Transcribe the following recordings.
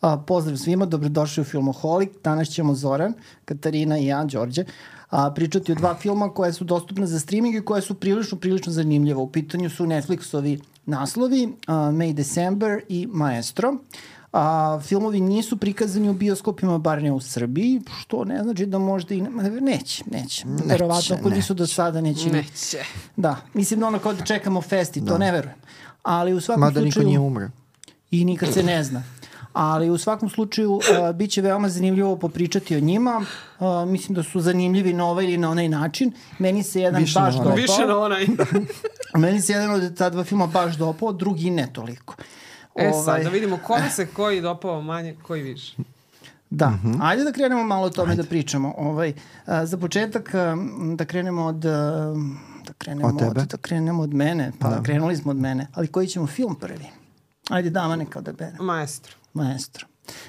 A, pozdrav svima, dobrodošli u Filmoholik. Danas ćemo Zoran, Katarina i ja, Đorđe, a, pričati o dva filma koje su dostupne za streaming i koje su prilično, prilično zanimljivo. U pitanju su Netflixovi naslovi a, May December i Maestro. A, filmovi nisu prikazani u bioskopima, bar ne u Srbiji, što ne znači da možda i... Ne, neće, neće. Verovatno, ako nisu do sada, neće. Neće. Da, mislim da ono kao da čekamo festi, to ne verujem. Ali u svakom Mada niko slučaju... nije umre. I nikad se ne zna. Ali u svakom slučaju uh, bit će veoma zanimljivo popričati o njima. Uh, mislim da su zanimljivi na ovaj ili na onaj način. Meni se jedan Više baš dopao. Više na onaj. Meni se jedan od ta dva filma baš dopao, drugi ne toliko. E Ovaj, sad, da vidimo kome se koji dopao manje, koji više. Da, Mhm. ajde da krenemo malo o tome da pričamo. Ovaj, a, za početak a, da krenemo od... a, Da krenemo Od tebe? da krenemo od mene, pa da. krenuli smo od mene. Ali koji ćemo film prvi? Ajde, dama neka da bere. Maestro. Maestro.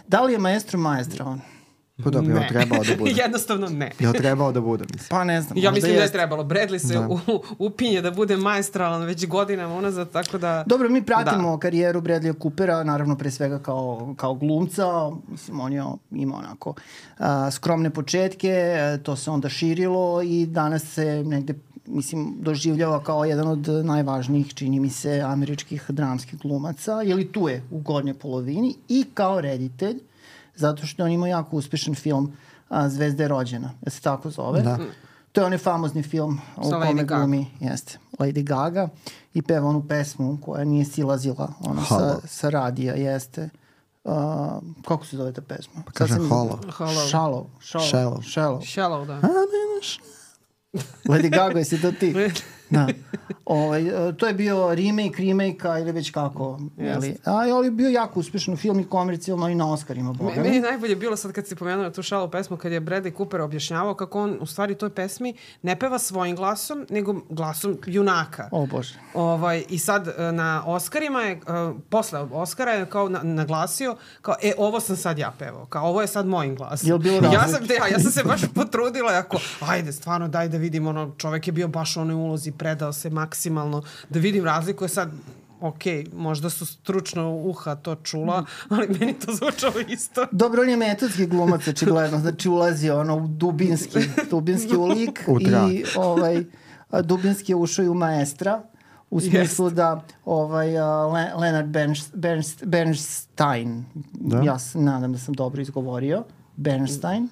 Da li je maestro maestro on? Pa dobro, je Ne. trebao da bude. Jednostavno ne. Je trebao da bude, mislim. Pa ne znam. Ja mislim da je trebalo. Bradley se u, upinje da bude maestralan već godinama unazad, tako da... Dobro, mi pratimo da. karijeru Bradleya Coopera, naravno pre svega kao, kao glumca, mislim on je imao onako a, skromne početke, a, to se onda širilo i danas se negde mislim, doživljava kao jedan od najvažnijih, čini mi se, američkih dramskih glumaca, ili tu je u gornjoj polovini, i kao reditelj, zato što on ima jako uspešan film a, Zvezda je rođena, da se tako zove. Da. To je onaj famozni film u Sa Lady kome Gaga. glumi, jeste, Lady Gaga i peva onu pesmu koja nije silazila ono, sa, sa radija, jeste. Uh, kako se zove ta pesma? Pa kaže Hollow. Hollow. Shallow. Shallow. Shallow. Shallow. Shallow, da. Lady Gaga, jesi to ti? Da. Ovaj, e, to je bio remake, remake-a ili već kako. Jeli. A, ali je bio jako uspešan film i komercijalno i na Oscarima. Boga. Me- Meni je najbolje bilo sad kad si pomenula tu šalu pesmu, kad je Bradley Cooper objašnjavao kako on u stvari toj pesmi ne peva svojim glasom, nego glasom junaka. O Bože. Ovaj, I sad e, na Oscarima je, e, posle Oscara je kao na, naglasio, kao, e, ovo sam sad ja pevao, kao, ovo je sad mojim glasom. Jel bilo ja sam, ja, ja sam se baš potrudila, ako, ajde, stvarno, daj da vidim, ono, čovek je bio baš u onoj ulozi, predao se maksimalno, da vidim razliku je sad, ok, možda su stručno uha to čula, ali meni to zvučalo isto. Dobro, on je metodski glumac, očigledno. Znači, ulazi ono u dubinski, dubinski u lik U i ovaj, dubinski je ušao i u maestra u smislu da ovaj, a, Le, Leonard Bernst, Bernst, Bernstein, Da. ja se nadam da sam dobro izgovorio, Bernstein,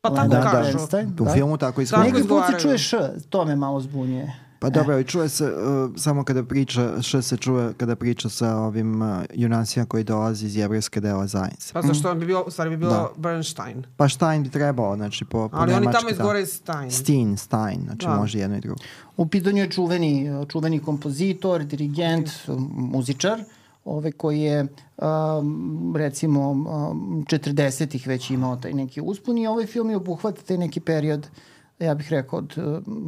Pa tako Leonard kažu. Bernstein, U da. filmu tako izgleda. Neki put se izgovaraju. čuje š, to me malo zbunjuje. Pa dobro, ali čuje se uh, samo kada priča, što se čuje kada priča sa ovim uh, junacima koji dolazi iz jevrejske dela zajednice. Pa zašto on bi bilo, u stvari bi bilo Da. Bernstein. Pa Stein bi trebao, znači po, po Ali oni nemački, tamo izgore Stein. Stein, Stein, znači Da. može jedno i drugo. U pitanju je čuveni, čuveni kompozitor, dirigent, muzičar, ovaj koji je um, recimo um, 40-ih već imao taj neki uspon i ovaj film je obuhvata taj neki period ja bih rekao, od,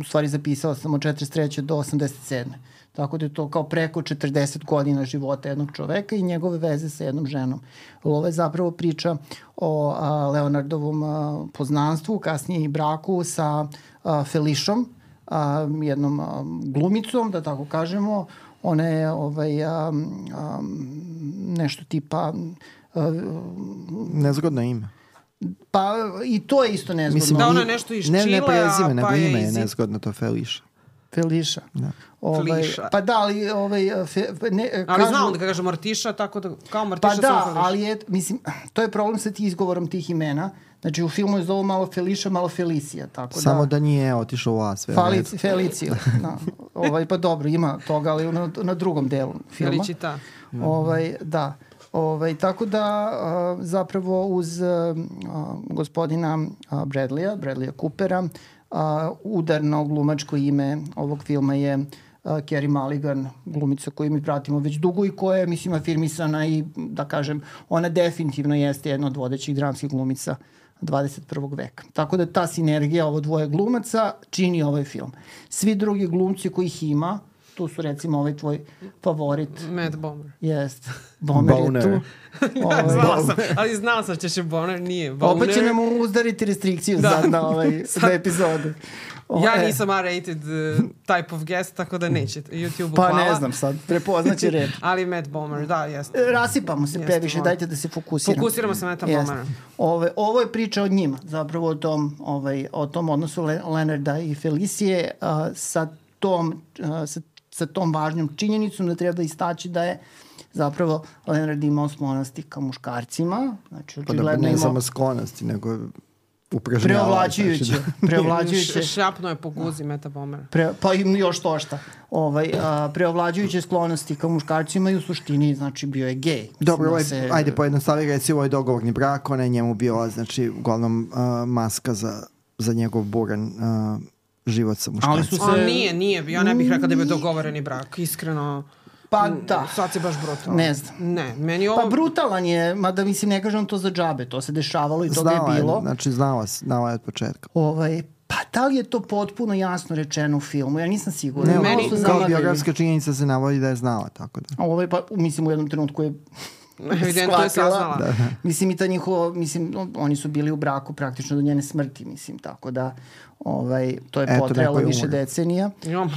u stvari zapisao sam od 43. do 87. Tako da je to kao preko 40 godina života jednog čoveka i njegove veze sa jednom ženom. Ovo je zapravo priča o a, Leonardovom a, poznanstvu, kasnije i braku sa a, Felišom, a, jednom a, glumicom, da tako kažemo. Ona je ovaj, a, a, nešto tipa... A, Nezgodno ime. Pa i to je isto nezgodno. Mislim, Da, ona nešto iz ne, ne Čilea, prezime, pa nego je ime je iz- nezgodno, to Feliša. Feliša. Da. Ovaj, Feliša. Pa da, ali... Ovaj, fe, ne, Ali kažu- znao on da kaže Martiša, tako da, kao Martiša Pa da, Feliša. ali je, mislim, to je problem sa ti izgovorom tih imena. Znači, u filmu je zovu malo Feliša, malo Felicija, tako Samo da... da nije otišao u Las Vegas. Falici, Felicija. Da. Ovaj, pa dobro, ima toga, ali na, na drugom delu filma. Felicita. Ovaj, da. Ovaj, tako da a, zapravo uz a, gospodina Bradleya, Bradleya Coopera, a, udarno glumačko ime ovog filma je a, Carey Mulligan, glumica koju mi pratimo već dugo i koja je, mislim, afirmisana i, da kažem, ona definitivno jeste jedna od vodećih dramskih glumica 21. veka. Tako da ta sinergija ovo dvoje glumaca čini ovaj film. Svi drugi glumci kojih ima, tu su recimo ovaj tvoj favorit, Matt Bomer. Jest. Bomer, Boner. je tu. Ovaj, Znala sam, ali znala sam da ćeš je Boner, nije. Boner. opet će nam uzdariti restrikciju Da. sad na, ovaj, Sad- na epizodu. Ja E, nisam R-rated uh, type of guest, tako da nećete. YouTube-u Pa hvala. ne znam sad, prepoznaće reč. Ali Matt Bomer, da, jeste. Rasipamo se Jeste, previše, dajte da se fokusiramo. Fokusiramo se na Jeste. Bomera. Ove, ovo je priča o njima, zapravo o tom, ovaj, o tom odnosu Le Leonarda i Felicije a, sa, tom, a, sa, sa tom važnom činjenicom da treba istaći da je zapravo Leonard imao sklonosti ka muškarcima, znači Pa da ne imao samo sklonosti, nego preovlađujuće, znači preovlađujuće, Š- Šapno je po guzi Meta Bomera. pre, pa i još to šta, ovaj, a, preovlađujuće sklonosti ka muškarcima i u suštini, znači bio je gej. Da, Dobro, ovaj, Mislim da ajde pojednostavi reci, ovo je dogovorni brak, ona je njemu bila, znači, uglavnom uh, maska za, za njegov buran uh, život sa muškarcima. Ali su A se... nije, nije. Ja ne bih rekao da je bio dogovoreni brak. Iskreno, Pa da. sad si baš brutalno. Ne znam. Ne, meni je ovo... Pa brutalan je, mada mislim ne kažem to za džabe, to se dešavalo i toga Znala je je, bilo. znači, znala, znala je od početka. Ovaj, pa da li je to potpuno jasno rečeno u filmu? Ja nisam sigurna. Ne, meni- kao biografska činjenica se navodi da je znala, tako da. A Ovaj, pa, mislim, u jednom trenutku je Evidentno je saznala. Da. Mislim, i ta njihovo, mislim, oni su bili u braku praktično do njene smrti, mislim, tako da ovaj, to je Eto, je više umro. decenija.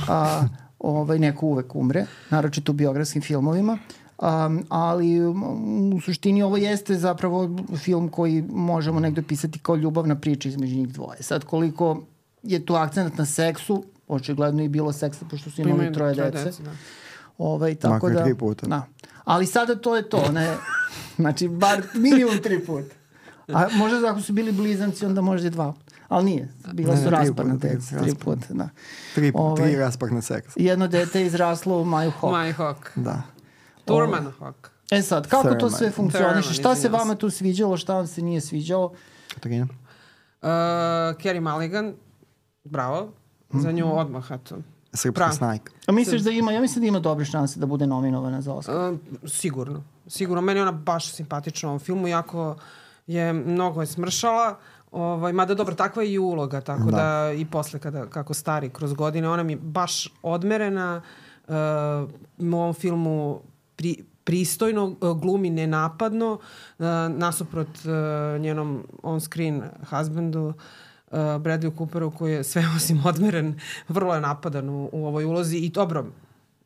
A, ovaj, neko uvek umre, naročito u biografskim filmovima. Um, ali um, u suštini ovo jeste zapravo film koji možemo negde pisati kao ljubavna priča između njih dvoje. Sad koliko je tu akcent na seksu, očigledno je i bilo seksa pošto su imali Imaju troje troje dece. dece, da. Ovaj, tako Makar da, tri puta. Da. Ali sada to je to. Ne, znači, bar minimum tri puta. A možda ako su bili blizanci, onda možda i dva. Ali nije. Bila Ne, su ne, tri- deca. Tri puta, da. Tri, Ovaj. tri rasparna seksa. Jedno dete je izraslo u Maju Hawk. My Hawk. Da. Turman Hawk. E sad, kako to sve funkcioniše? Šta se vama tu sviđalo, šta vam se nije sviđalo? Katarina? Uh, Carey Mulligan, bravo. Za nju odmah, eto. Srpska Prav. snajka. A misliš da ima, ja mislim da ima dobre šanse da bude nominovana za Oscar. Uh, sigurno. Sigurno. Meni je ona baš simpatična u ovom filmu, jako je mnogo je smršala. Ovaj, mada dobro, takva je i uloga, tako da, Da. i posle kada, kako stari kroz godine, ona mi je baš odmerena. Uh, u ovom filmu pri, pristojno, uh, glumi nenapadno, uh, nasuprot uh, njenom on-screen husbandu, uh, Bradley Cooperu koji je sve osim odmeren, vrlo je napadan u, u ovoj ulozi i dobro,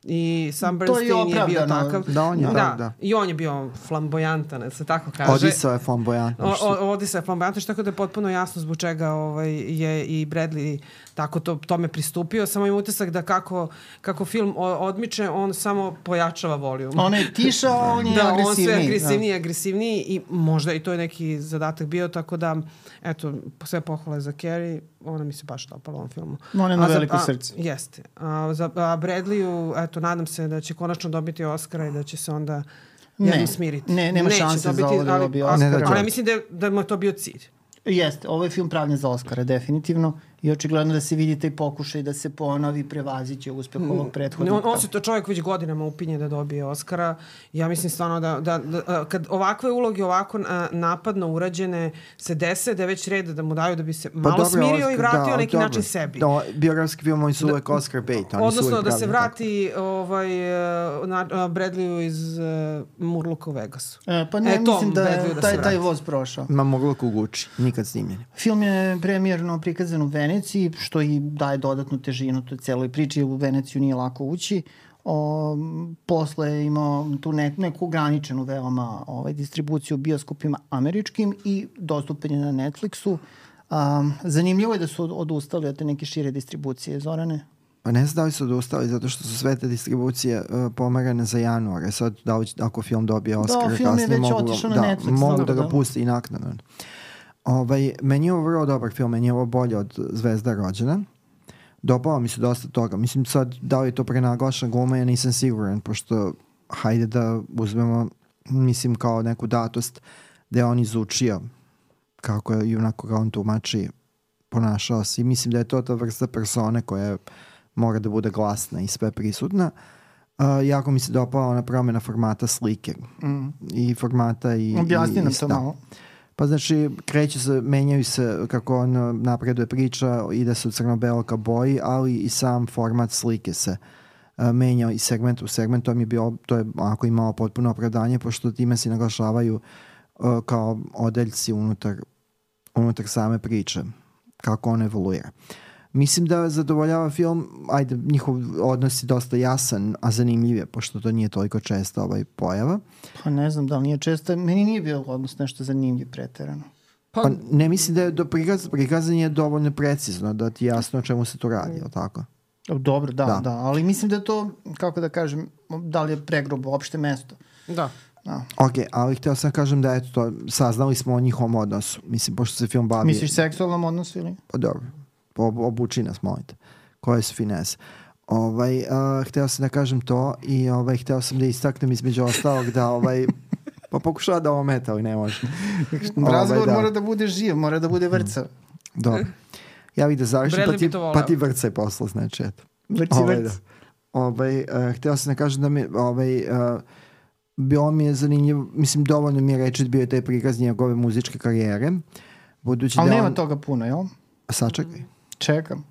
i Sam To je Bernstein je, bio takav. Da, on je, da, da. I on je bio flamboyantan, da se tako kaže. Odisao je flamboyantno. O, o, Odisa je flamboyantan, što tako da je potpuno jasno zbog čega ovaj, je i Bradley tako to, tome pristupio. Samo imam utisak da kako, kako film o- odmiče, on samo pojačava volijum. Ona je tiša, a on je da, on agresivniji. sve agresivniji i agresivniji i možda i to je neki zadatak bio, tako da, eto, sve pohvale za Carrie, ona mi se baš dopala u ovom filmu. Ona ima A za- veliko srce. Jeste. A, za, a Bradleyu, eto, nadam se da će konačno dobiti Oscara i da će se onda Ne, jednom smiriti. ne, nema Neće šanse za dobiti, ovo da ali- dobije ali- Oscara. Ne da. Ali mislim da, je- da mu je to bio cilj. Jeste, ovo je film pravljen za Oscara, definitivno. I očigledno da se vidi taj pokušaj da se ponovi, prevaziće uspeh ovog Ne, prethodnika. on, on se to čovjek već godinama upinje da dobije Oscara. Ja mislim stvarno da, da, da kad ovakve uloge ovako a, napadno urađene se dese, da je već red da mu daju da bi se malo dobro, smirio i Oscar, vratio da, neki dobro. način sebi. Da, biografski filmovi su uvek Oscar bait. Oni su Odnosno uvek da se vrati ovaj, uh, na, uh, Bradleyu iz uh, Murluka u Vegasu. E, pa ne, E, to mislim da da taj, taj voz prošao. tako. Ma moglo ku Gucci, nikad snimljeni. Film je premijerno prikazan u Veneciji, što i daje dodatnu težinu toj celoj priči, jer u Veneciju nije lako ući. O, posle je imao tu ne, neku ograničenu veoma ovaj, distribuciju u bioskopima američkim i dostupen je na Netflixu. Um, zanimljivo je da su odustali od te neke šire distribucije, Zorane. Pa ne znam da li su odustali zato što su sve te distribucije uh, pomerane za januar. E sad, da li, ako film dobije Oscar, film je kasnije već mogu, otišao na da, Netflix, mogu dobro, da ga da. pusti i naknadno. Ovaj, meni je ovo vrlo dobar film, meni je ovo bolje od Zvezda rođena. Dopao mi se dosta toga. Mislim sad, da li je to prenaglašena gluma, ja nisam siguran, pošto hajde da uzmemo, mislim, kao neku datost da je on izučio kako je i onako ga on tumači ponašao se i mislim da je to ta vrsta persone koja mora da bude glasna i sve prisutna. Uh, jako mi se dopala ona promjena formata slike Mm. i formata i, Objasni i, nam i to da. malo. Pa znači, kreće se, menjaju se kako on uh, napreduje priča, ide se u crno-belo ka boji, ali i sam format slike se uh, menja iz segmenta u segment. To mi je bio, to je onako imalo potpuno opravdanje, pošto time se naglašavaju uh, kao odeljci unutar, unutar same priče, kako on evoluira. Mislim da zadovoljava film, ajde, njihov odnos je dosta jasan, a zanimljiv je, pošto to nije toliko često ovaj pojava. Pa ne znam da li nije često, meni nije bio odnos nešto zanimljiv preterano. Pa, Pa ne mislim da je do prikaz, prikazanje je dovoljno precizno, da ti jasno o čemu se tu radi, je tako? Dobro, da, Da. da, da, ali mislim da je to, kako da kažem, da li je pregrob uopšte mesto. da. Da. Ok, ali htio sam kažem da eto to, saznali smo o njihovom odnosu. Mislim, pošto se film bavi... Misliš seksualnom odnosu ili? Pa dobro, ob, obuči nas, molite. Koje su finese? Ovaj, uh, hteo sam da kažem to i ovaj, hteo sam da istaknem između ostalog da ovaj, pa pokušava da ometa, ali ne može. Ovaj, Razgovor da. mora da bude živ, mora da bude vrca. Dobro. Ja bih da završim, pa ti, pa ti vrcaj posla, znači, eto. Vrci, Ovaj, vrc. da. Ovaj, uh, hteo sam da kažem da mi, ovaj, uh, bilo mi je zanimljivo, mislim, dovoljno mi je reći da bio je taj prikaz njegove muzičke karijere. Budući Ali da nema on... toga puno, jel? Sačekaj. Čekam.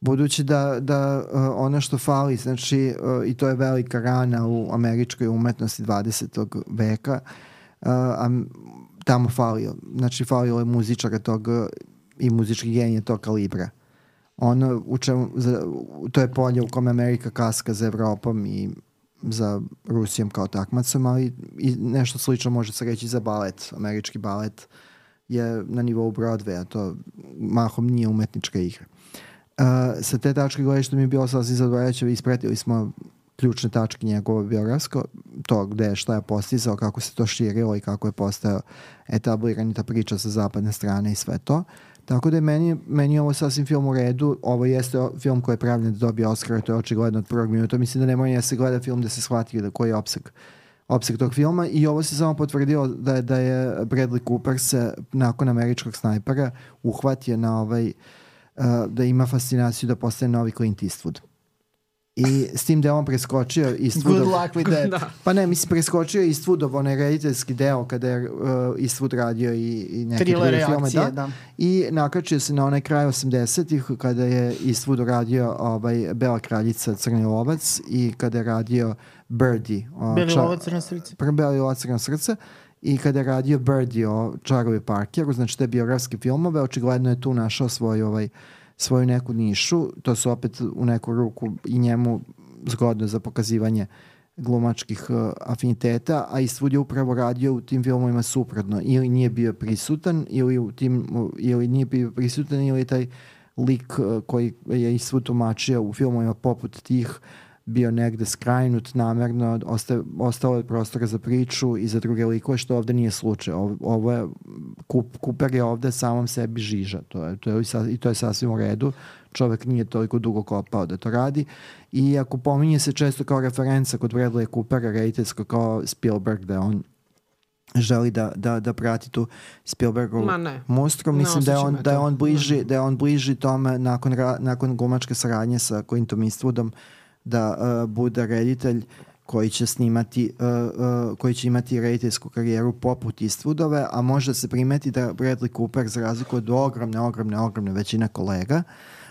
Budući da, da uh, ono što fali, znači, uh, i to je velika rana u američkoj umetnosti 20. veka, uh, a tamo falio, znači falilo je muzičara tog uh, i muzički genije tog kalibra. Ono u čemu, za, to je polje u kome Amerika kaska za Evropom i za Rusijom kao takmacom, ali i nešto slično može se reći za balet. Američki balet je na nivou Broadwaya, to mahom nije umetnička igra. Uh, sa te tačke gledišta mi je bilo sasvim zadovoljajuće, ispratili smo ključne tačke njegovo biografsko, to gde je šta je postizao, kako se to širilo i kako je postao etablirani ta priča sa zapadne strane i sve to. Tako da je meni, meni ovo sasvim film u redu. Ovo jeste film koji je pravljen da dobije Oscar, to je očigledno od prvog minuta. Mislim da ne mora ni da se gleda film da se shvati da koji je opseg opseg tog filma i ovo se samo potvrdilo da je, da je Bradley Cooper se nakon američkog snajpera uhvatio na ovaj uh, da ima fascinaciju da postane novi Clint Eastwood. I s tim da je on preskočio Good Eastwoodov... luck with that. Da. Pa ne, mislim, preskočio Eastwoodov onaj rediteljski deo kada je uh, Eastwood radio i, i neke Thrillere, druge filme. Da. da. I nakačio se na onaj kraj 80-ih kada je Eastwood radio ovaj, Bela kraljica Crni lovac i kada je radio Birdie. o, Beli ča- lovac crna srce. Prvo Beli lovac Crno srce i kada je radio Birdie o Charlie Parkeru, znači te biografske filmove, očigledno je tu našao svoj, ovaj, svoju neku nišu, to su opet u neku ruku i njemu zgodno za pokazivanje glumačkih uh, afiniteta, a Eastwood je upravo radio u tim filmovima suprotno. Ili nije bio prisutan, ili, u tim, ili nije bio prisutan, ili taj lik uh, koji je Eastwood tumačio u filmovima poput tih bio negde skrajnut namerno, osta, ostalo je prostora za priču i za druge likove, što ovde nije slučaj. Ovo, ovo je, Kup, Cooper je ovde samom sebi žiža, to je, to je, i to je sasvim u redu. Čovek nije toliko dugo kopao da to radi. I ako pominje se često kao referenca kod Bradley Coopera, rediteljsko kao Spielberg, da on želi da, da, da prati tu Spielbergovu. Ne Mislim da je, on, da je on bliži, da je on bliži tome nakon, ra, nakon glumačke saradnje sa Clintom Eastwoodom da uh, bude reditelj koji će snimati, uh, uh, koji će imati rediteljsku karijeru poput Eastwoodove, a može se primeti da Bradley Cooper, za razliku od ogromne, ogromne, ogromne većine kolega,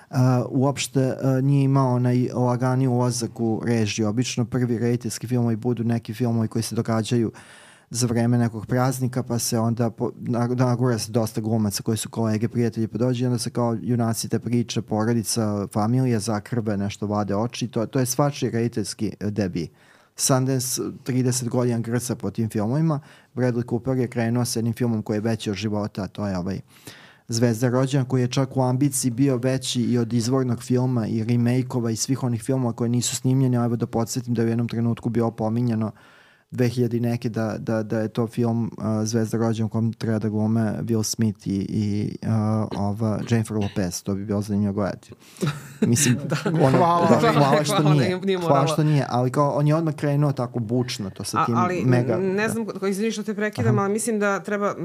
uh, uopšte uh, nije imao onaj lagani ulazak u režiju. Obično prvi rediteljski filmovi budu neki filmovi koji se događaju za vreme nekog praznika, pa se onda po, na- nagura se dosta glumaca koji su kolege, prijatelji, pa dođe i onda se kao junaci te priče, porodica, familija zakrbe, nešto vade oči, to, to je svačiji rediteljski e, debi. Sundance 30 godina grca po tim filmovima, Bradley Cooper je krenuo sa jednim filmom koji je veći od života, a to je ovaj Zvezda rođena koji je čak u ambiciji bio veći i od izvornog filma i remake-ova i svih onih filmova koji nisu snimljeni, a evo da podsjetim da je u jednom trenutku bio pominjano 2000 i neke da, da, da je to film uh, Zvezda rođena u kom treba da glume Will Smith i, i uh, ova Jennifer Lopez, to bi bilo zanimljivo gledati. Mislim, ono, Hvala. da, hvala što Hvala, nije, nije- hvala što nije, ali kao on je odmah krenuo tako bučno, to sa A, tim ali mega... ne da. znam, ko- izvini što te prekidam, ali mislim da treba,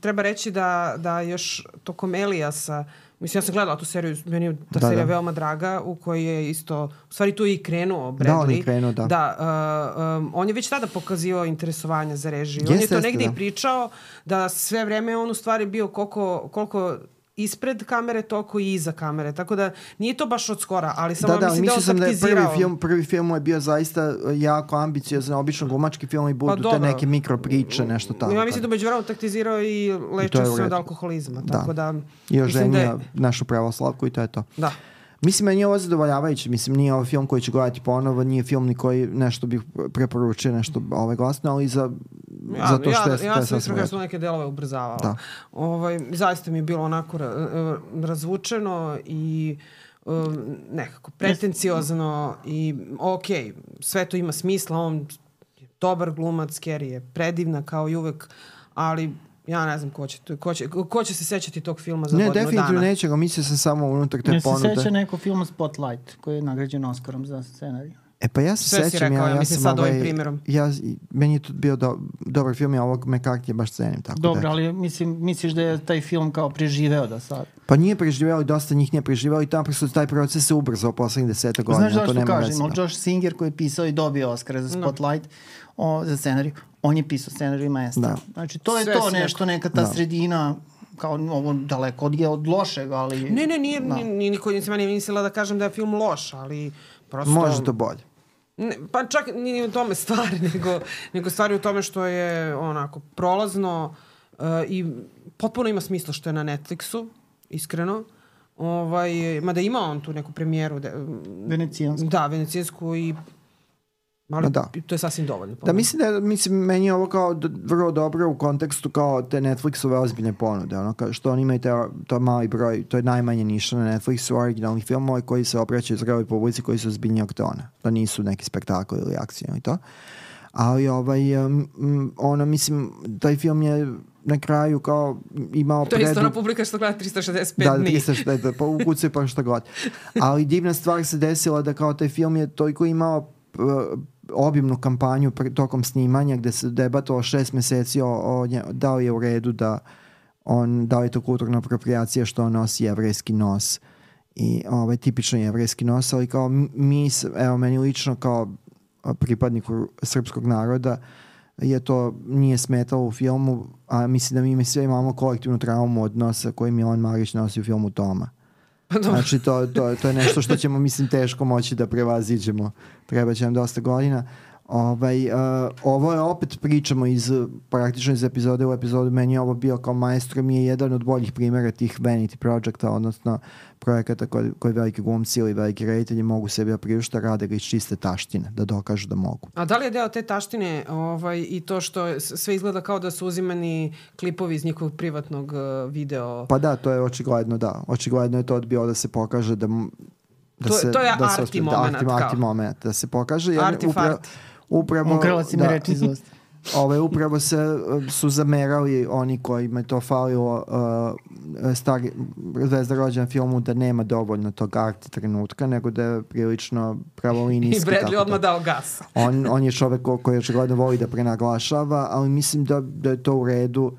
treba reći da, da još tokom Elijasa, mislim ja sam gledala tu seriju, meni je ta Da, serija da. veoma draga, u kojoj je isto, u stvari tu je i krenuo Bradley. Da, on je krenuo, da. Da, uh, um, on je već tada pokazivao interesovanje za režiju. on je Jeste, to jeste, negde da. i pričao da sve vreme on u stvari bio koliko, koliko ispred kamere, toliko i iza kamere. Tako da nije to baš od skora, ali samo Da, da, mislim da on sam da je prvi film, prvi film je bio zaista e, jako ambiciozan, obično glumački film i budu te Pa dobro. neke mikro priče, nešto tako. Ja mislim da među vremenu taktizirao i I lečio je se od alkoholizma. Da. Tako da, I još mislim da je- našu pravoslavku i to je to. da. Mislim, meni je ovo zadovoljavajuće. Mislim, nije ovo film koji ću gledati ponovo, nije film ni koji nešto bih preporučio, nešto ove glasno, ali za, Ja, zato što ja, je, ja to je sam iskreno su neke delove ubrzavala. Da. Ovaj, zaista mi je bilo onako ra, razvučeno i um, nekako pretenciozno i ok, sve to ima smisla, on je dobar glumac, Kerry je predivna kao i uvek, ali ja ne znam ko će, ko će, ko će se sećati tog filma za Ne, godinu definitivno dana. neće ga, mislio sam samo unutar te Ne se ponude. seća neko filma Spotlight koji je nagrađen Oscarom za scenariju. E pa ja se Sve si sećam, rekao, ja, ja ja mislim, sam sad ovim ovaj, primjerom. ja, meni je to bio do, dobar film, ja ovog McCarthy baš cenim. Tako Dobro, da, ali mislim, misliš da je taj film kao preživeo do sad? Pa nije preživeo i dosta njih nije preživeo i tamo prosto taj proces se ubrzao poslednjih deseta godina. Znaš to zašto kažem? No, da. Josh Singer koji je pisao i dobio Oscar za Spotlight o, za scenariju, on je pisao scenariju Maestra. Da. Znači, to je Sve to nešto, neka ta Da. sredina kao ovo daleko od, je od lošeg, ali... Ne, ne, nije, Da. ni, ni, niko nisam meni mislila da kažem da je film loš, ali prosto... Može to bolje. Ne, pa čak nije u tome stvari, nego, nego stvari u tome što je onako prolazno uh, i potpuno ima smisla što je na Netflixu, iskreno. Ovaj, mada ima on tu neku premijeru. De, Venecijansku. Da, venecijansku i ali da. to je sasvim dovoljno. Da, mislim da mislim, meni je ovo kao vrlo dobro u kontekstu kao te Netflixove ozbiljne ponude, ono, kao što oni imaju te, to mali broj, to je najmanje niša na Netflixu originalnih filmova koji se obraćaju zreloj publici koji su ozbiljnijeg tona. Da nisu neki spektakl ili akcija i to. Ali ovaj, um, ono, mislim, taj film je na kraju kao imao To je isto ona publika što gleda 365 da, dni. 360, da, pa ukucaj pa šta god. Ali divna stvar se desila da kao taj film je toliko imao uh, obimnu kampanju pre, tokom snimanja gde se debatovalo šest meseci o, o da li je u redu da on, da li je to kulturna apropriacija što on nosi jevrejski nos i ovaj tipičan jevrejski nos, ali kao mi, evo meni lično kao pripadniku srpskog naroda je to nije smetalo u filmu, a mislim da mi, mi sve imamo kolektivnu traumu od nosa koji Milan Marić nosi u filmu Toma. Znači to, to, to je nešto što ćemo mislim teško moći da prevaziđemo. Treba će nam dosta godina. Ovaj, uh, ovo je opet pričamo iz praktično iz epizode u epizodu meni je ovo bio kao maestro mi je jedan od boljih primjera tih vanity projekta odnosno projekata koji, koji veliki glumci ili veliki reditelji mogu sebi da rade ga iz čiste taštine da dokažu da mogu. A da li je deo te taštine ovaj, i to što sve izgleda kao da su uzimani klipovi iz njihovog privatnog uh, video? Pa da, to je očigledno da. Očigledno je to odbio da se pokaže da da To- se, to je da se arti uspije- da, momenat, arti, kao. arti moment, da se pokaže. jer Arti upravo, farti. Upravo, Ukrala si mi da, reči iz usta. Ove, upravo se uh, su zamerali oni kojima je to falilo uh, stari Zvezda rođena filmu da nema dovoljno tog arti trenutka, nego da je prilično I pravolinijski. Bradley tako da- odmah dao gas. on, on je čovek ko, koji očigledno voli da prenaglašava, ali mislim da, da je to u redu.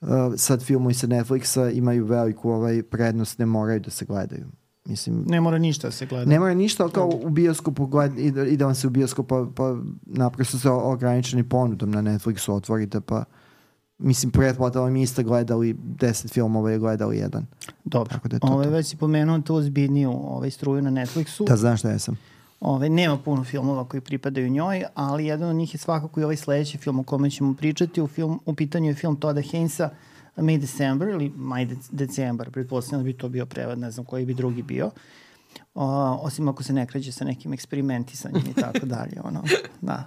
Uh, sad filmovi sa Netflixa imaju veliku ovaj, prednost, ne moraju da se gledaju. Mislim, Ne mora ništa da se gleda. ne mora ništa, ali kao u bioskopu gled, ide, ide vam se u bioskop pa, pa naprosto se ograničeni ponudom na Netflixu otvorite pa mislim pretplata vam iste gledali 10 filmova i gledali jedan. Dobro. Tako da je to Ove, to. već si pomenuo tu ozbiljniju ovaj, struju na Netflixu. Da znaš šta ja sam. Ove, nema puno filmova koji pripadaju njoj, ali jedan od njih je svakako i ovaj sledeći film o kome ćemo pričati. U, film, u pitanju je film Toda Hainsa May December ili My De December. Pretpostavljam da bi to bio prevad, ne znam koji bi drugi bio. O, osim ako se ne kreće sa nekim eksperimentisanjem i tako dalje. Ono, da.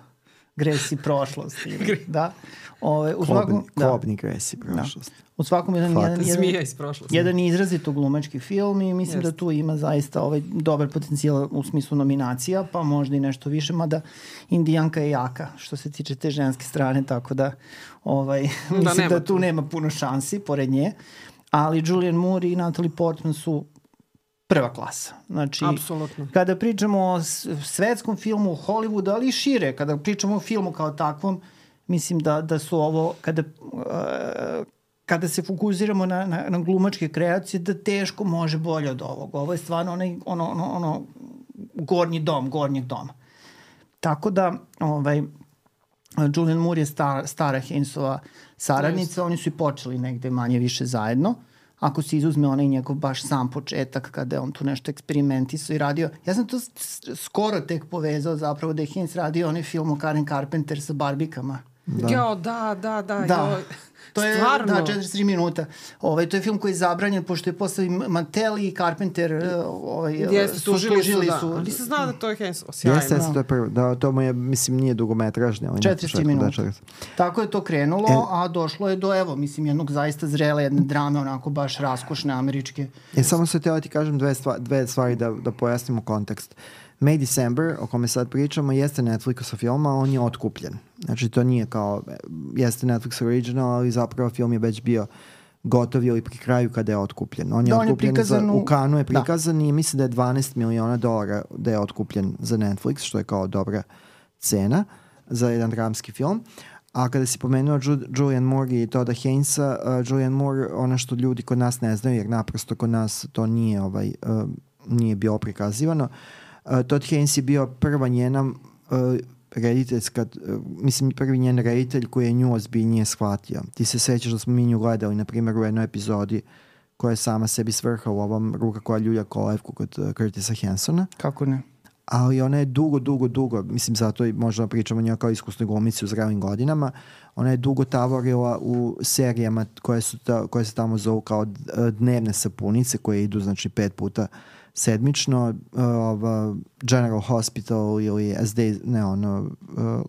Gresi prošlosti. Ili, da. Ove, u svakom, Kobni, da. kobni gresi prošlost. U svakom jedan, Fata. jedan, jedan, Zmija iz prošlosti. jedan izrazito glumački film i mislim Jeste. da tu ima zaista ovaj dobar potencijal u smislu nominacija, pa možda i nešto više, mada Indijanka je jaka što se tiče te ženske strane, tako da ovaj, mislim da, nema tu nema puno šansi pored nje, ali Julian Moore i Natalie Portman su prva klasa. Znači, Apsolutno. kada pričamo o svetskom filmu, o Hollywoodu, ali i šire, kada pričamo o filmu kao takvom, mislim da, da su ovo, kada, uh, kada se fokusiramo na, na, na glumačke kreacije, da teško može bolje od ovog. Ovo je stvarno onaj, ono, ono, ono gornji dom, gornjeg doma. Tako da, ovaj, Julian Moore je star, stara Hainsova saradnica, oni su i počeli negde manje više zajedno. ako se izuzme onaj njegov baš sam početak kada je on tu nešto eksperimentisao i radio. Ja sam to skoro tek povezao zapravo da je Hines radio onaj film o Karen Carpenter sa barbikama. Da. Jo, da, da, da. Da. Joj. To je, Stvarno? da, 43 minuta. Ovaj, to je film koji je zabranjen, pošto je posle i Mattel i Carpenter uh, ovaj, Jeste, su tužili su, da. su nisam znala da to je Hens. Sjajno. Jeste, jeste, to je prvo. Da, to mu je, mislim, nije dugometražni. ali 43 minuta. Da, 40. Tako je to krenulo, E- a došlo je do, evo, mislim, jednog zaista zrele, jedne drame, onako baš raskošne američke. E, samo se teo ti kažem dve, stva, dve stvari da, da pojasnimo kontekst. May December, o kome sad pričamo, jeste Netflixov film, a on je otkupljen. Znači, to nije kao, e, jeste Netflix original, ali zapravo film je već bio gotov ili pri kraju kada je otkupljen. On je Da, on je otkupljen za, u- Kanu je da. prikazan i mislim da je 12 miliona dolara da je otkupljen za Netflix, što je kao dobra cena za jedan dramski film. A kada si pomenuo Ju, Julian Moore i Toda Hainsa, uh, Julian Moore, ono što ljudi kod nas ne znaju, jer naprosto kod nas to nije, ovaj, uh, nije bilo prikazivano, uh, Todd Haynes je bio prva njena uh, rediteljska, uh, mislim prvi njen reditelj koji je nju ozbiljnije shvatio. Ti se sećaš da smo mi nju gledali, na primjer, u jednoj epizodi koja je sama sebi svrha u ovom Ruka koja ljulja kolevku kod uh, Curtisa Hansona Kako ne? ali ona je dugo, dugo, dugo, mislim zato i možda pričamo o njoj kao iskusnoj glumici u zrelim godinama, ona je dugo tavorila u serijama koje, su ta, koje se tamo zovu kao dnevne sapunice koje idu znači pet puta sedmično, uh, ova General Hospital ili as days, ne ono, uh,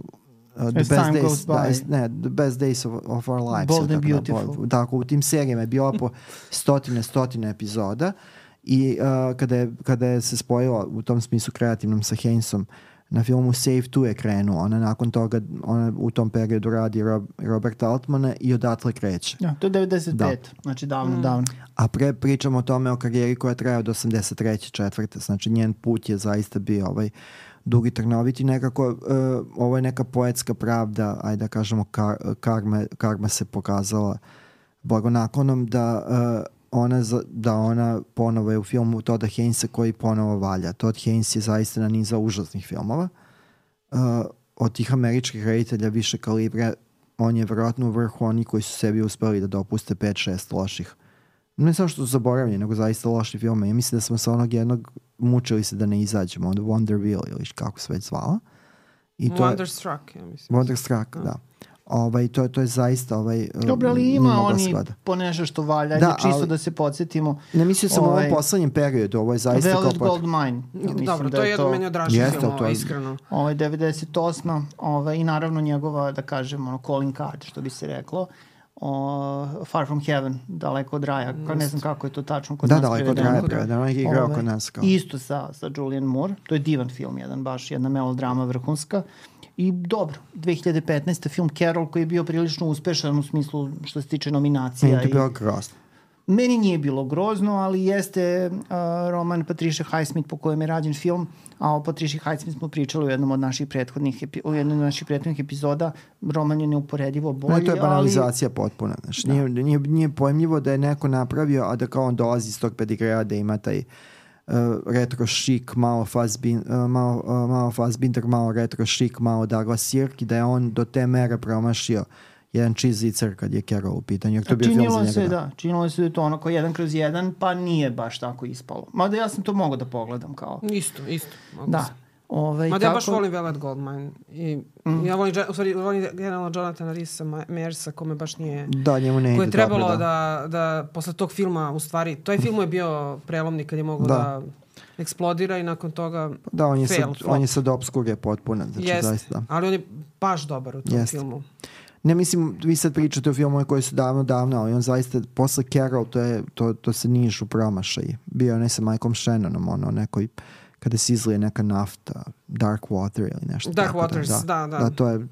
Uh, the As best days, da, as- ne, the best days of, of our lives. Bold and tako da, beautiful. po- tako, u tim serijama je bilo po stotine, stotine epizoda i uh, kada, je, kada je se spojila u tom smislu kreativnom sa Haynesom na filmu Save 2 je krenuo. Ona nakon toga, ona u tom periodu radi Rob, Robert Altmana i odatle kreće. Ja, to je 95, Da. znači davno, davno. A pre pričamo o tome o karijeri koja traje od 83. četvrte. Znači njen put je zaista bio ovaj dugi trnoviti nekako uh, ovo je neka poetska pravda ajde da kažemo kar, karma, karma se pokazala blagonaklonom da uh, ona, za- da ona ponovo je u filmu Toda Hainsa koji ponovo valja. Todd Haynes je zaista na niza užasnih filmova. Uh, od tih američkih reditelja više kalibra on je verovatno u vrhu oni koji su sebi uspeli da dopuste 5-6 loših ne samo što su zaboravljeni, nego zaista loši filme. Ja mislim da smo sa onog jednog mučili se da ne izađemo, od Wonderville ili kako se već zvala. I to je, Wonderstruck, ja mislim. Wonderstruck, da. Ovaj, to, to je zaista ovaj, Dobro, ali ima oni po nešto što valja, Da, da, čisto ali- da se podsjetimo. Ne mislio sam o ovaj, ovom poslednjem periodu, ovo je zaista kao... Velvet pot- Gold Mine. Ja mislim Dobro, da to je jedan meni od dražih Jeste, filmova, to je- iskreno. Ovaj 98. Ovaj, I naravno njegova, da kažem, ono, calling card, što bi se reklo. O, Far From Heaven, daleko od raja. Ka, ne znam kako je to tačno kod Da, nas daleko od raja prevedeno, on je igrao Ovaj, kod nas kao. Isto sa, sa Julian Moore. To je divan film, jedan baš, jedna melodrama vrhunska. I dobro, 2015. film Carol koji je bio prilično uspešan u smislu što se tiče nominacija. Meni i- bilo grozno. Meni nije bilo grozno, ali jeste uh, roman Patricia Highsmith po kojem je rađen film, a o Patricia Highsmith smo pričali u jednom od naših prethodnih, epi, u jednom od naših prethodnih epizoda. Roman je neuporedivo bolji, Ne, to je ali... banalizacija potpuna. Znači, Da. nije, nije, nije pojemljivo da je neko napravio, a da kao on dolazi iz tog pedigreja da ima taj uh, retro šik, malo Fassbin, uh, malo, uh, malo Fassbinder, malo retro šik, malo Douglas Sirk i da je on do te mere promašio jedan cheesy kad je Carol u pitanju. Jer to je bio film za Činilo se, da, činilo se da je to ono kao jedan kroz jedan, pa nije baš tako ispalo. Mada ja sam to mogao da pogledam kao... Isto, isto. mogu Da. se. Ovaj, Mada ja baš volim Velvet Goldmine. I Mm. ja volim, u stvari, volim generalno Jonathana Risa Mersa, kome baš nije... Da, njemu ne ide Koje je trebalo dobro, da. da, posle tog filma, u stvari, taj film je bio prelomni kad je mogao Da. da, eksplodira i nakon toga Da, on je, fail, sad, flop. on je sad obskurje potpuno. Znači, Jeste, zaista. da. ali on je baš dobar u tom Jeste. filmu. Ne mislim, vi sad pričate o filmove koji su davno, davno, ali on zaista, posle Carol, to, je, to, to se nižu promašaj. Bio je ne sa Michaelom Shannonom, ono, nekoj, kada se izlije neka nafta, Dark Water ili nešto. Dark tako Waters, da, da. Da, to je,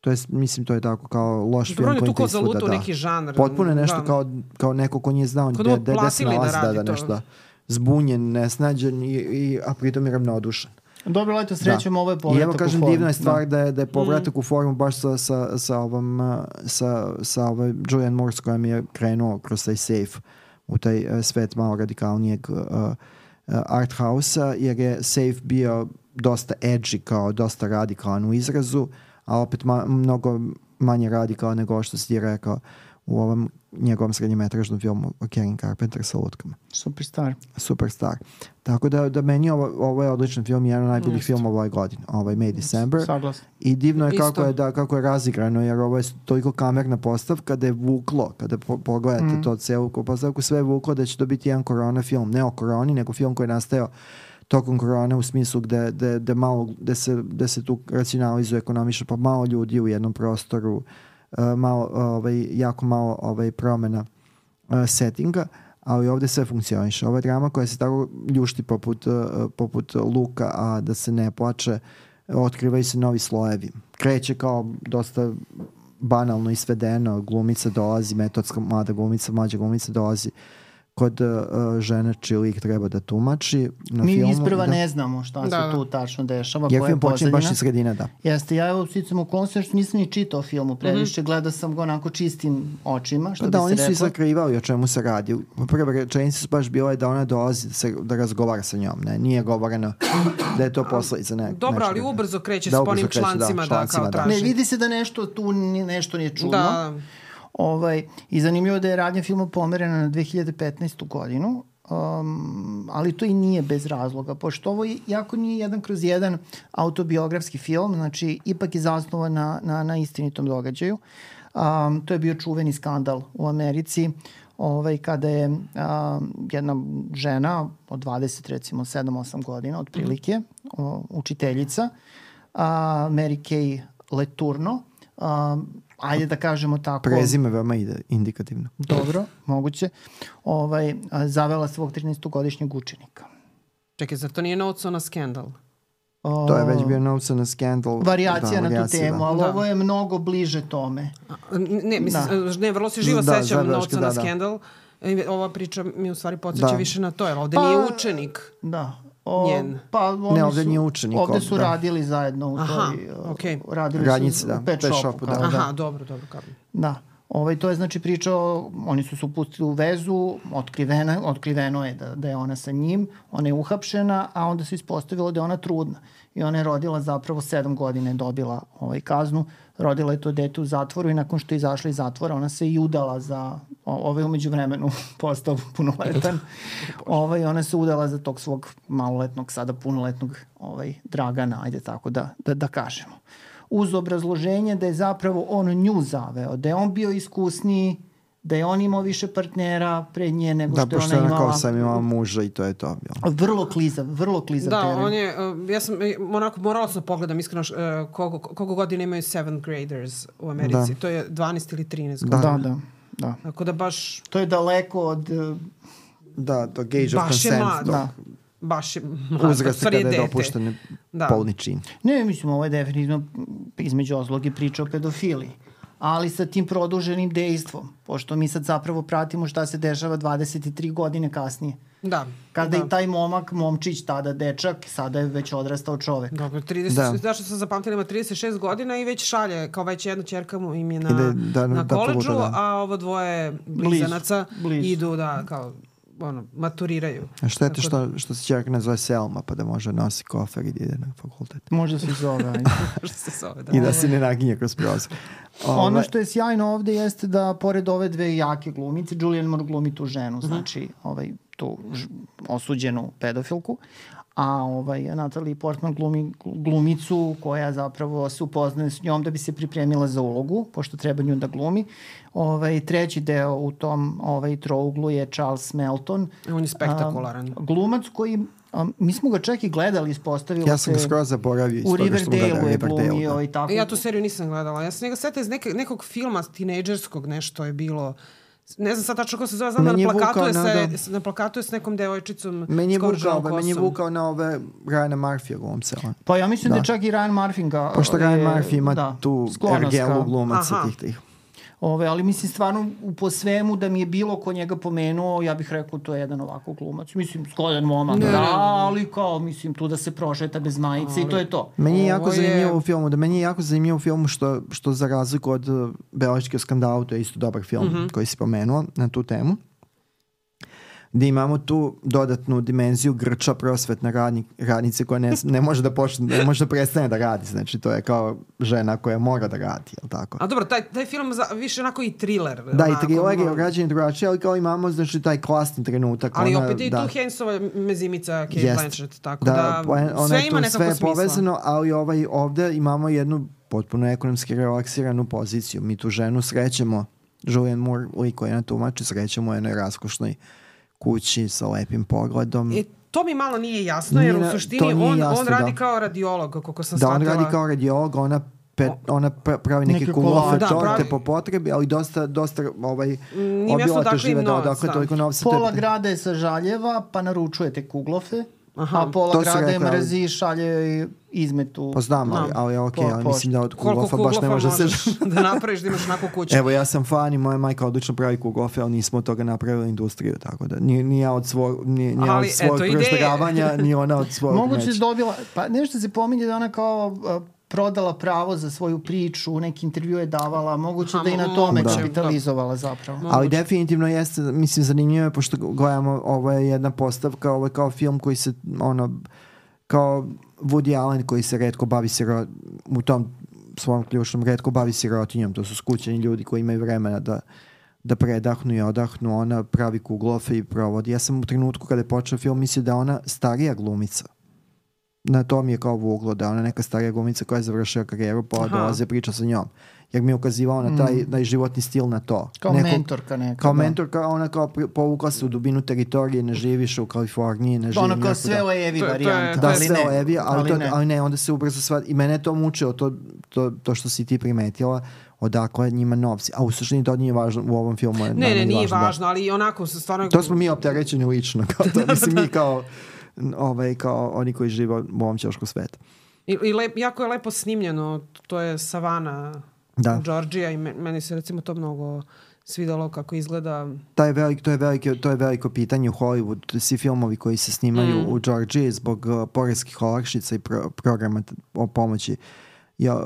to je, mislim, to je tako kao loš Dobro, film. on je tu zaluto da. neki žanr. Potpuno je nešto da. kao, kao neko ko nije znao Kao gde, da gde, gde se da nalazi, da, da, to. nešto, da. Zbunjen, nesnađen i, i, a pritom je ravnodušan. Dobro, leto, srećom, ovo je I povratak evo kažem, divna je stvar da, je, da je Mm. povratak u formu baš sa, sa, sa ovom, sa, sa ovaj Julian Moore s kojom je krenuo kroz taj safe u taj uh, svet malo radikalnijeg uh, uh, art house-a, jer je safe bio dosta edgy, kao dosta radikalan u izrazu, a opet ma, mnogo manje radikalan nego što si ti rekao u ovom njegovom srednjemetražnom filmu o Karen Carpenter sa lutkama. Superstar. Superstar. Tako da, da meni ovo, ovo je odličan film, jedan od najboljih Jeste. filmova ove godine, ovaj May December. Saglasno. I divno je Isto. kako je, da, kako je razigrano, jer ovo je toliko kamerna postavka da je vuklo, kada po, pogledate Mhm. to celu postavku, sve je vuklo da će to biti jedan korona film, ne o koroni, nego film koji je nastajao tokom korone u smislu gde, gde, gde, malo, gde, se, gde se tu racionalizuje ekonomično, pa malo ljudi u jednom prostoru, uh, malo, ovaj, jako malo ovaj, promena uh, settinga, ali ovde sve funkcioniše. Ova drama koja se tako ljušti poput, uh, poput luka, a da se ne plače, otkrivaju se novi slojevi. Kreće kao dosta banalno i svedeno, glumica dolazi, metodska mlada glumica, mlađa glumica dolazi kod uh, žene čiji lik treba da tumači na Mi filmu. isprva da. ne znamo šta Da, se da. tu tačno dešava, Jer je film počinje baš iz sredine, da. Jeste, ja evo sticam okolnosti što nisam ni čitao filmu previše, gledao sam ga onako čistim očima, što Pa da, bi oni se su reklo. izakrivali o čemu se radi. Prva rečenica su baš bila da ona dolazi da, se, da razgovara sa njom. Ne, nije govoreno da je to posledica ne, Dobro, ali ubrzo kreće Da, s ubrzo onim kreće, da, člancima da, člancima, kao da. traži. Ne, vidi se da nešto tu nešto nije čudno. Da, Ovaj, I zanimljivo da je radnja filma pomerena na 2015. godinu, um, ali to i nije bez razloga, pošto ovo je- jako nije jedan kroz jedan autobiografski film, znači ipak je zasnovan na, na, na istinitom događaju. Um, to je bio čuveni skandal u Americi, ovaj, kada je um, jedna žena od 20, recimo 7-8 godina, otprilike, o, učiteljica, uh, Mary Kay Leturno, um, ajde da kažemo tako. Prezime veoma ide, indikativno. Dobro, moguće. Ovaj, zavela svog 13-godišnjeg učenika. čekaj, zar to nije notes on a scandal? O, To je već bio novca na skandal. Varijacija na tu temu, Da. ali Da. ovo je mnogo bliže tome. A, Ne, mislim, Da. ne, vrlo se živo Da, sećam on da, a da. scandal. E, Ova priča mi u stvari podsjeća Da. više na to, jer ovde Pa- nije učenik. Da. O, Njen. Pa, oni Ne, ovde su, nije učenik, Ovde ovde, su da. radili zajedno u Aha, toj... o, okej. Radili Radnjici, su da, u pet, pet shopu. kao da. Aha, dobro, dobro, kao. Da. Ovaj, to je znači priča, o, oni su se upustili u vezu, otkrivena, otkriveno je da, da je ona sa njim, ona je uhapšena, a onda se ispostavilo da je ona trudna. I ona je rodila zapravo sedam godina je dobila ovaj, kaznu, rodila je to dete u zatvoru i nakon što je izašla iz zatvora ona se i udala za, ovaj umeđu vremenu postao punoletan, ovaj, ona se udala za tog svog maloletnog, sada punoletnog ovaj, Dragana, ajde tako da, da, da kažemo uz obrazloženje da je zapravo on nju zaveo, da je on bio iskusniji, da je on imao više partnera pre nje nego Da, što je pošto ona je ona kao imala. sam imala muža i to je to. Jel? Vrlo klizav, vrlo klizav Da, teren. on je, uh, ja sam, e, onako, morala sam da pogledam iskreno uh, koliko, koliko godina imaju seventh graders u Americi. Da. To je 12 ili 13 Da. godina. Da, da, da. Tako da baš, To je daleko od... eh, Da, to gauge of baš je consent. mlad. Da. Baš je mlad. Uzrasta U stvari kada je dete. dopušten Da. polni čin. Ne, mislim, ovo je definitivno između ozlog i priča o pedofiliji. Ali sa tim produženim dejstvom, pošto mi sad zapravo pratimo šta se dešava 23 godine kasnije. Da. Kada da. i taj momak, momčić, tada dečak, sada je već odrastao čovek. Dobro, 30, Da. da. znaš što sam zapamtila, ima 36 godina i već šalje, kao već jedna čerka mu im je na, Ide da- na da koleđu, poluta, da. a ovo dvoje blizanaca blizu. idu da, kao, ono, maturiraju. A šteta Tako što, što se čerka ne zove Selma, pa da može nosi kofer i da ide na fakultet. Možda se zove. Što se zove, da. I da se ne naginje kroz prozor. Ono Ovaj, što je sjajno ovde jeste da pored ove dve jake glumice, Julian Moore glumi tu ženu, znači ovaj, tu osuđenu pedofilku, a ovaj, Natalie Portman glumi glumicu koja zapravo se upoznaje s njom da bi se pripremila za ulogu, pošto treba nju da glumi. Ovaj, treći deo u tom ovaj, trouglu je Charles Melton. On je spektakularan. A, glumac koji, a, mi smo ga čak i gledali, ispostavilo ja sam ga se skoro zaboravio u Riverdale je glumio da. i tako. Ja tu seriju nisam gledala. Ja sam njega setila iz neke, nekog filma tinejdžerskog nešto je bilo. Ne znam sad tačno kako se zove, znam da na plakatu, je na- se, na plakatu je s nekom devojčicom Meni je vukao, meni je vukao na ove Ryana Murphy glumce. Pa ja mislim da, Da. čak i Ryan Murphy ga... Pošto Ryan Murphy ima da, tu ergelu glumaca tih tih. Ove, ali mislim stvarno u- po svemu da mi je bilo ko njega pomenuo, ja bih rekao to je jedan ovako glumac. Mislim, skodan momak, Ne. da, ali kao, mislim, tu da se prošeta bez majice i to je to. Meni je jako Ovo je- zanimljivo u filmu, da meni je jako zanimljivo u filmu što, što za razliku od uh, Belačke skandala, to je isto dobar film Mhm. koji si pomenuo na tu temu, gde imamo tu dodatnu dimenziju grča prosvetna radnik, radnice koja ne, ne može da počne, ne može da prestane da radi, znači to je kao žena koja mora da radi, jel tako? A dobro, taj, taj film za, više onako i thriller. Da, i onako, thriller je urađen drugačije, ali kao imamo znači taj klasni trenutak. Ali ona, opet je i da. tu Hainsova mezimica Kate Jest. Blanchett, tako da, da, poen- ona sve ima nekako sve je povezano, ali ovaj, ovde imamo jednu potpuno ekonomski relaksiranu poziciju. Mi tu ženu srećemo, Julian Moore, lik koji je na tumači, srećemo u jednoj raskošnoj kući sa lepim pogledom. E, to mi malo nije jasno, jer Nije u suštini to on, jasno, on radi da. kao radiolog, kako sam da on shvatila. radi kao radiolog, ona Pe, ona pra- pravi neke, Neke kulofe. Da, torte pravi- po potrebi, ali dosta, dosta ovaj, Nije mi jasno obilato odakle im žive da odakle da. toliko novca. to Pola grada je sa žaljeva, pa naručujete kuglofe, Aha. a pola To grada je mrzi i šalje izmetu. Pa znam, ali, Da. ali ok, Po- ali po- mislim da od kulofa baš ne može se... da napraviš da imaš onako kuću? Evo, ja sam fan i moja majka odlično pravi kugofe, ali nismo od toga napravili industriju, tako da ni, ni ja od svog, ni, ni Ali, od svog prošteravanja, ni ona od svog Moguće neće. je dobila, pa nešto se pominje da ona kao a, prodala pravo za svoju priču, neki intervju je davala, moguće Aha, da i na tome moguće, kapitalizovala zapravo. Ali definitivno jeste, mislim, zanimljivo je, pošto gledamo, ovo je jedna postavka, ovo je kao film koji se, ono, kao Woody Allen koji se redko bavi siro, u tom svom ključnom redko bavi sirotinjom, to su skućeni ljudi koji imaju vremena da da predahnu i odahnu, ona pravi kuglofe i provodi. Ja sam u trenutku kada je počeo film mislio da ona starija glumica. Na to mi je kao vuglo, da ona neka starija glumica koja je završila karijeru, pa dolaze priča sa njom. Jer mi je ukazivao na taj, taj životni stil na to. Kao Neko- mentorka neka. kao da. mentorka, ona kao povukla se u dubinu teritorije, ne živiš u Kaliforniji, ne živi Ono kao sve o Evi varijanta. Da, sve o Evi, ali, ali to, ne. ali ne, onda se ubrzo sva... I mene je to mučilo, to, to, to što si ti primetila, odakle njima novci. A u suštini to nije važno u ovom filmu. Je Ne, ne, nije da. važno, ali onako se stvarno... To smo mi opterećeni lično, kao to. Mislim, mi kao, ovaj, kao oni koji žive u ovom ćošku sveta. I, i lep, jako je lepo snimljeno, to je savana Da. u Georgija i me- meni se recimo to mnogo svidalo kako izgleda. Taj velik, to, je veliko, to je veliko pitanje u Hollywood. Svi filmovi koji se snimaju Mm. u Georgiji zbog uh, poreskih olakšica i pro, programa o pomoći ja, uh,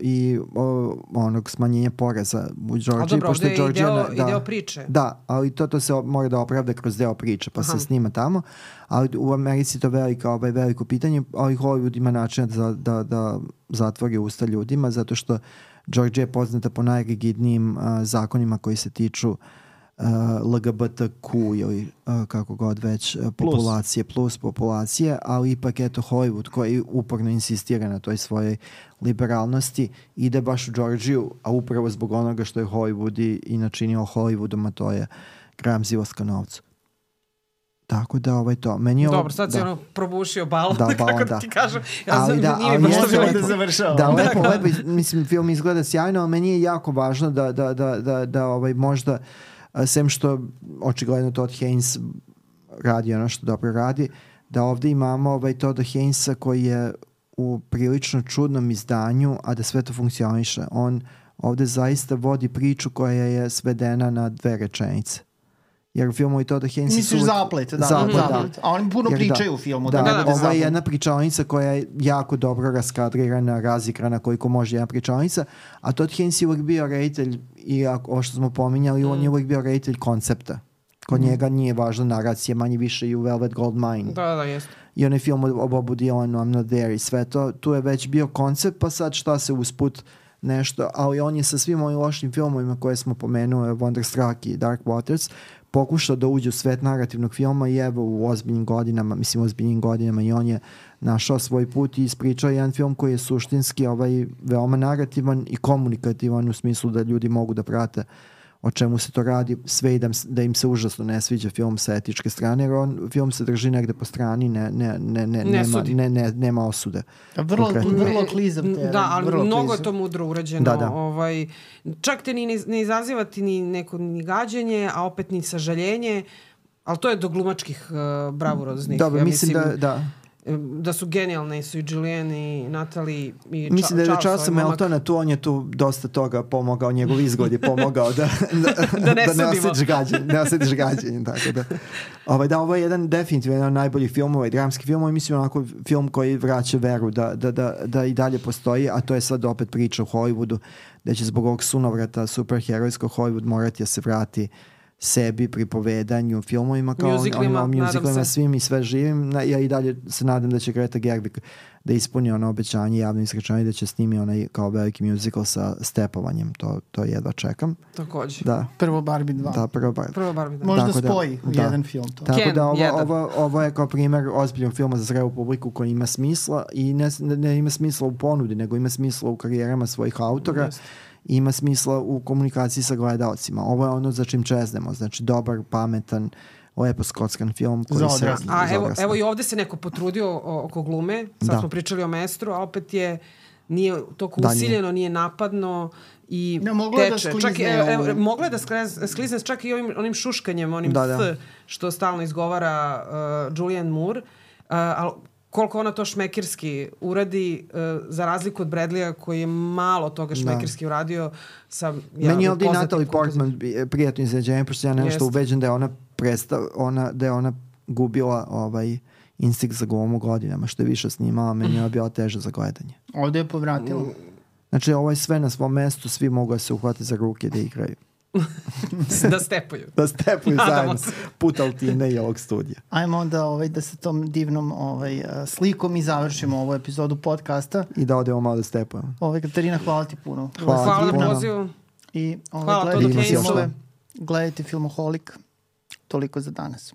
i uh, onog smanjenja poreza u Ali Georgiji. dobro, pošto je i deo, na- i deo priče. Da, ali to, to se mora da opravda kroz deo priče, pa Aha. se snima tamo. Ali u Americi to velika, ovaj, veliko pitanje, ali Hollywood ima način da, da, da zatvori usta ljudima, zato što Georgia je poznata po najrigidnijim uh, zakonima koji se tiču uh, LGBTQ ili uh, kako god već uh, populacije, plus populacije, ali ipak eto Hollywood koji uporno insistira na toj svojoj liberalnosti ide baš u Georgiju, a upravo zbog onoga što je Hollywood i, i načinio Hollywoodom, a to je gramzivost ka novcu. Tako da ovaj to. Meni je ovo- Dobro, sad si da. ono probušio balon, Da, kako balon, da da. ti kažem. Ja Ali sam, da, nije ali baš jeste to bilo lepo- da. Da, lepo, lepo, iz- mislim, film izgleda sjajno, ali meni je jako važno da, da, da, da, da ovaj, možda, sem što očigledno Todd Haynes radi ono što dobro radi, da ovde imamo ovaj, Todd Haynesa koji je u prilično čudnom izdanju, a da sve to funkcioniše. On ovde zaista vodi priču koja je svedena na dve rečenice. Jer u filmu i Todd Haynesa Misliš zaplet, da, Zaplet, da. zaplet. A oni puno Jer da. pričaju u filmu. Da, Da, da, bude ovo je zaplet. jedna pričalnica koja je jako dobro raskadrirana, razikrana koliko može jedna pričalnica, a Todd Haynes je uvek bio reditelj i ako, ovo što smo pominjali, on je uvek bio reditelj koncepta. Kod njega nije važna naracija, manje više i u Velvet Goldmine. Da, da, jeste. I onaj film o o Bobu Dylanu, I'm Not There i sve to, tu je već bio koncept, pa sad šta se usput nešto, ali on je sa svim ovim lošim filmovima koje smo pomenuli, Wonderstruck i Dark Waters, pokušao da uđe u svet narativnog filma i evo u ozbiljnim godinama, mislim u ozbiljnim godinama i on je našao svoj put i ispričao jedan film koji je suštinski ovaj, veoma narativan i komunikativan u smislu da ljudi mogu da prate o čemu se to radi, sve i da, da im se užasno ne sviđa film sa etičke strane, jer on, film se drži negde po strani, ne, ne, ne, ne, Ne nema, sudi. ne, ne, nema osude. Vrlo, Konkretno. vrlo klizav teren. Da, ali vrlo mnogo je klizav. to mudro urađeno. Da, da. Ovaj, čak te ni ne, ne izaziva ti ni neko ni gađenje, a opet ni sažaljenje, ali to je do glumačkih uh, bravuroznih. Dobro, ja mislim da, da. Da su genijalne su i Julian i Natalie i Mislim da je Charles, Charlesa ovaj. Meltona tu, on je tu dosta toga pomogao, njegov izgled je pomogao da, da, Da ne da ne osjetiš gađenje, ne osjetiš gađenje, tako da. Ovaj, da, ovo je jedan definitivno jedan od najboljih filmova i dramski film i mislim onako film koji vraća veru da, da, da, da i dalje postoji, a to je sad opet priča u Hollywoodu, da će zbog ovog sunovrata superherojskog Hollywood morati da se vrati sebi, pripovedanju, filmovima, kao Muziklima, onim, nadam muziklima, se. svim i sve živim. Na- Ja i dalje se nadam da će Greta Gerwig da ispuni ono obećanje javno iskrečanje da će snimi onaj kao veliki musical sa stepovanjem. To, to jedva čekam. Takođe. Da, Prvo Barbie 2. da, prvo bar. Prvo Barbie, da. Možda Tako da- spoji u da. jedan film to. Tako Ken, da ovo, jedan. ovo, ovo je kao primjer ozbiljnog filma za zrelu publiku koji ima smisla i ne, ne, ne ima smisla u ponudi, nego ima smisla u karijerama svojih autora Jeste. Ima smisla u komunikaciji sa gledalcima. Ovo je ono za čim čeznemo, znači dobar, pametan, lepo skockan film koji Za se... A za evo, evo i ovde se neko potrudio oko glume. Sad Da. smo pričali o Mestru, a opet je nije toliko Da, usiljeno, nije napadno i Ne, moglo je da teče. sklizne čak, i- evo, evo, ovo. moglo je da sklizne čak i ovim, onim šuškanjem, onim Da, da. th, što stalno izgovara uh, Julianne Moore. Uh, ali koliko ona to šmekirski uradi, uh, za razliku od Bradleya koji je malo toga šmekirski uradio sa Meni je ovdje Natalie. Portman bi- prijatno iznenađenje, pošto ja nešto ubeđen da je ona prestav, ona, da je ona gubila ovaj instinkt za glumu godinama, što je više snimala, meni je bila teža za gledanje. Ovde je povratila. Znači, ovo je sve na svom mestu, svi mogu da se uhvate za ruke da igraju. Da stepuju. Da stepuju Nadamo zajedno se. put Altine i ovog studija. Ajmo onda ovaj, da se tom divnom ovaj, slikom i završimo ovu epizodu podcasta. I da odemo malo da stepujemo. Ovaj, Katarina, hvala ti puno. Hvala si Hvala na pozivu. I ovaj, Hvala, gledajte filmove, gledajte filmoholik. Toliko za danas.